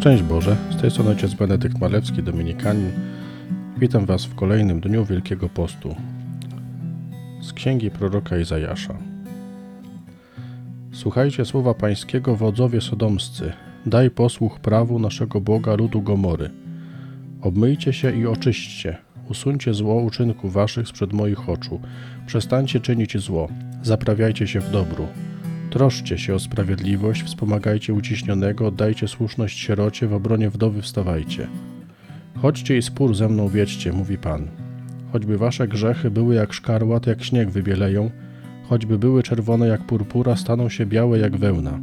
Szczęść Boże, z tej strony ojciec Benedykt Malewski, Dominikanin. Witam Was w kolejnym dniu Wielkiego Postu z księgi proroka Izajasza. Słuchajcie słowa pańskiego, wodzowie sodomscy, daj posłuch prawu naszego Boga ludu Gomory. Obmyjcie się i oczyśćcie, usuńcie zło uczynku waszych sprzed moich oczu, przestańcie czynić zło, zaprawiajcie się w dobru. Troszcie się o sprawiedliwość, wspomagajcie uciśnionego, oddajcie słuszność sierocie, w obronie wdowy wstawajcie. Chodźcie i spór ze mną wiedźcie, mówi Pan. Choćby wasze grzechy były jak szkarłat, jak śnieg wybieleją, choćby były czerwone jak purpura, staną się białe jak wełna.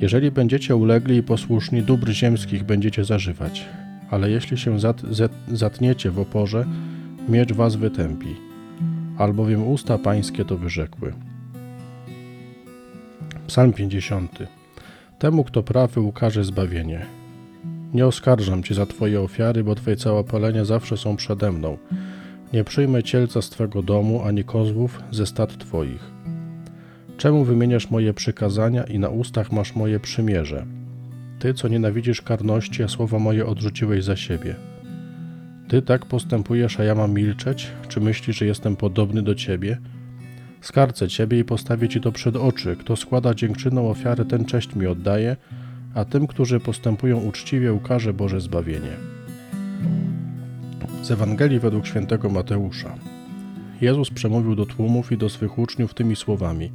Jeżeli będziecie ulegli i posłuszni, dóbr ziemskich będziecie zażywać, ale jeśli się zat, zatniecie w oporze, miecz was wytępi, albowiem usta pańskie to wyrzekły. Psalm 50. Temu, kto prawy, ukaże zbawienie. Nie oskarżam Cię za Twoje ofiary, bo Twoje całopalenia zawsze są przede mną. Nie przyjmę cielca z Twego domu, ani kozłów ze stad Twoich. Czemu wymieniasz moje przykazania i na ustach masz moje przymierze? Ty, co nienawidzisz karności, a słowa moje odrzuciłeś za siebie. Ty tak postępujesz, a ja mam milczeć? Czy myślisz, że jestem podobny do Ciebie? Skarcę Ciebie i postawię Ci to przed oczy. Kto składa dziękczynną ofiarę, ten cześć mi oddaje, a tym, którzy postępują uczciwie, ukaże Boże zbawienie. Z Ewangelii według świętego Mateusza. Jezus przemówił do tłumów i do swych uczniów tymi słowami.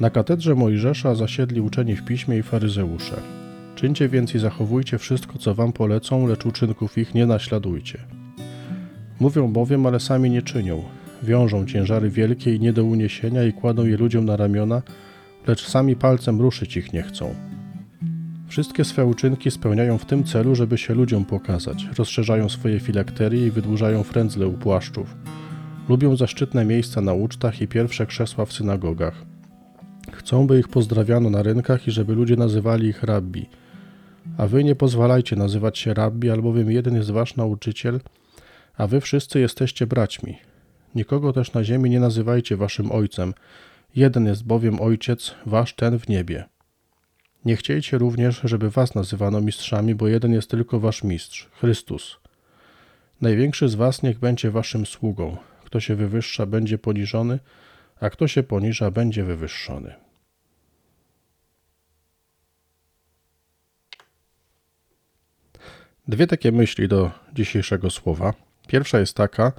Na katedrze Mojżesza zasiedli uczeni w piśmie i faryzeusze. Czyńcie więc i zachowujcie wszystko, co wam polecą, lecz uczynków ich nie naśladujcie. Mówią bowiem, ale sami nie czynią. Wiążą ciężary wielkie i nie do uniesienia i kładą je ludziom na ramiona, lecz sami palcem ruszyć ich nie chcą. Wszystkie swe uczynki spełniają w tym celu, żeby się ludziom pokazać. Rozszerzają swoje filakterie i wydłużają frędzle u płaszczów. Lubią zaszczytne miejsca na ucztach i pierwsze krzesła w synagogach. Chcą, by ich pozdrawiano na rynkach i żeby ludzie nazywali ich rabbi. A wy nie pozwalajcie nazywać się rabbi, albowiem jeden jest wasz nauczyciel, a wy wszyscy jesteście braćmi. Nikogo też na ziemi nie nazywajcie waszym ojcem. Jeden jest bowiem ojciec, wasz ten w niebie. Nie chciejcie również, żeby was nazywano mistrzami, bo jeden jest tylko wasz mistrz, Chrystus. Największy z was niech będzie waszym sługą. Kto się wywyższa, będzie poniżony, a kto się poniża, będzie wywyższony. Dwie takie myśli do dzisiejszego słowa. Pierwsza jest taka,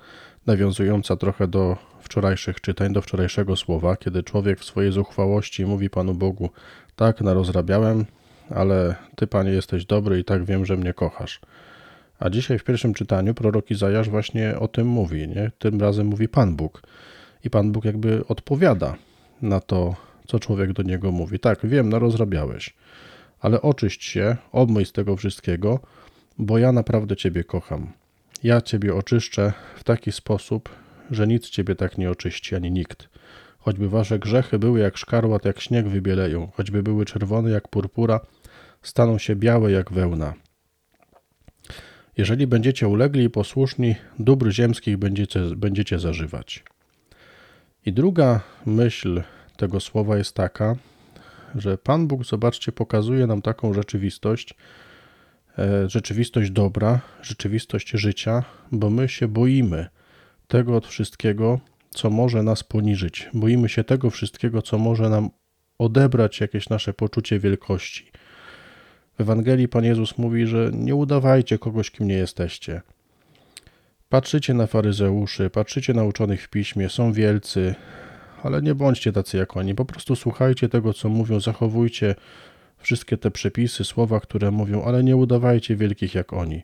nawiązująca trochę do wczorajszych czytań, do wczorajszego słowa, kiedy człowiek w swojej zuchwałości mówi Panu Bogu: Tak, narozrabiałem, ale Ty, Panie, jesteś dobry i tak wiem, że mnie kochasz. A dzisiaj w pierwszym czytaniu prorok Izajasz właśnie o tym mówi, nie? Tym razem mówi Pan Bóg. I Pan Bóg jakby odpowiada na to, co człowiek do niego mówi. Tak, wiem, narozrabiałeś, ale oczyść się, obmyj z tego wszystkiego, bo ja naprawdę Ciebie kocham. Ja Ciebie oczyszczę w taki sposób, że nic Ciebie tak nie oczyści, ani nikt. Choćby Wasze grzechy były jak szkarłat, jak śnieg wybieleją, choćby były czerwone jak purpura, staną się białe jak wełna. Jeżeli będziecie ulegli i posłuszni, dóbr ziemskich będziecie, będziecie zażywać. I druga myśl tego słowa jest taka, że Pan Bóg, zobaczcie, pokazuje nam taką rzeczywistość, rzeczywistość dobra, rzeczywistość życia, bo my się boimy tego od wszystkiego, co może nas poniżyć. Boimy się tego wszystkiego, co może nam odebrać jakieś nasze poczucie wielkości. W Ewangelii Pan Jezus mówi, że nie udawajcie kogoś, kim nie jesteście. Patrzycie na faryzeuszy, patrzycie na uczonych w piśmie, są wielcy, ale nie bądźcie tacy jak oni. Po prostu słuchajcie tego, co mówią, zachowujcie wszystkie te przepisy, słowa, które mówią, ale nie udawajcie wielkich jak oni.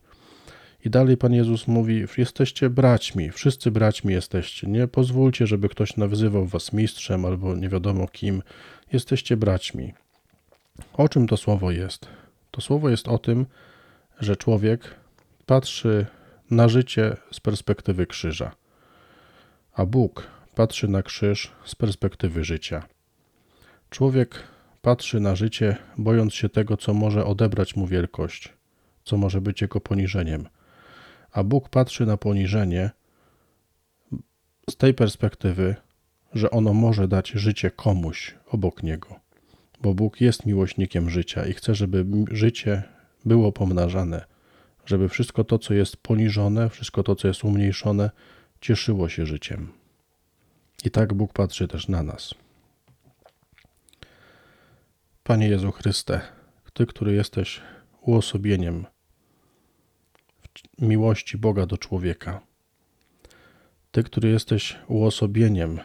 I dalej Pan Jezus mówi: Jesteście braćmi, wszyscy braćmi jesteście. Nie pozwólcie, żeby ktoś nawyzywał was mistrzem albo nie wiadomo kim. Jesteście braćmi. O czym to słowo jest? To słowo jest o tym, że człowiek patrzy na życie z perspektywy krzyża, a Bóg patrzy na krzyż z perspektywy życia. Człowiek patrzy na życie, bojąc się tego, co może odebrać mu wielkość, co może być jego poniżeniem. A Bóg patrzy na poniżenie z tej perspektywy, że ono może dać życie komuś obok niego. Bo Bóg jest miłośnikiem życia i chce, żeby życie było pomnażane, żeby wszystko to, co jest poniżone, wszystko to, co jest umniejszone, cieszyło się życiem. I tak Bóg patrzy też na nas. Panie Jezu Chryste, Ty, który jesteś uosobieniem miłości Boga do człowieka, Ty, który jesteś uosobieniem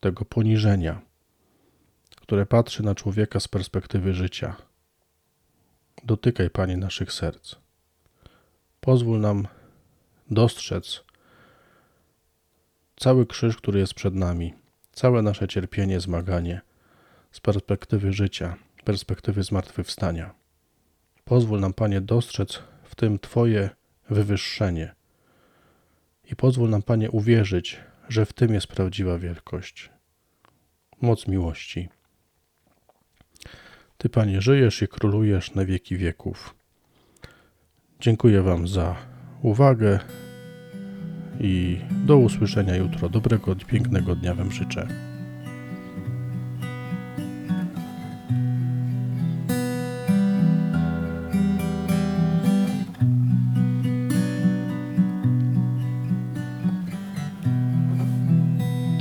tego poniżenia, które patrzy na człowieka z perspektywy życia. Dotykaj, Panie, naszych serc. Pozwól nam dostrzec cały krzyż, który jest przed nami, całe nasze cierpienie, zmaganie z perspektywy życia, perspektywy zmartwychwstania. Pozwól nam, Panie, dostrzec w tym Twoje wywyższenie i pozwól nam, Panie, uwierzyć, że w tym jest prawdziwa wielkość, moc miłości. Ty, Panie, żyjesz i królujesz na wieki wieków. Dziękuję Wam za uwagę i do usłyszenia jutro. Dobrego, pięknego dnia Wam życzę.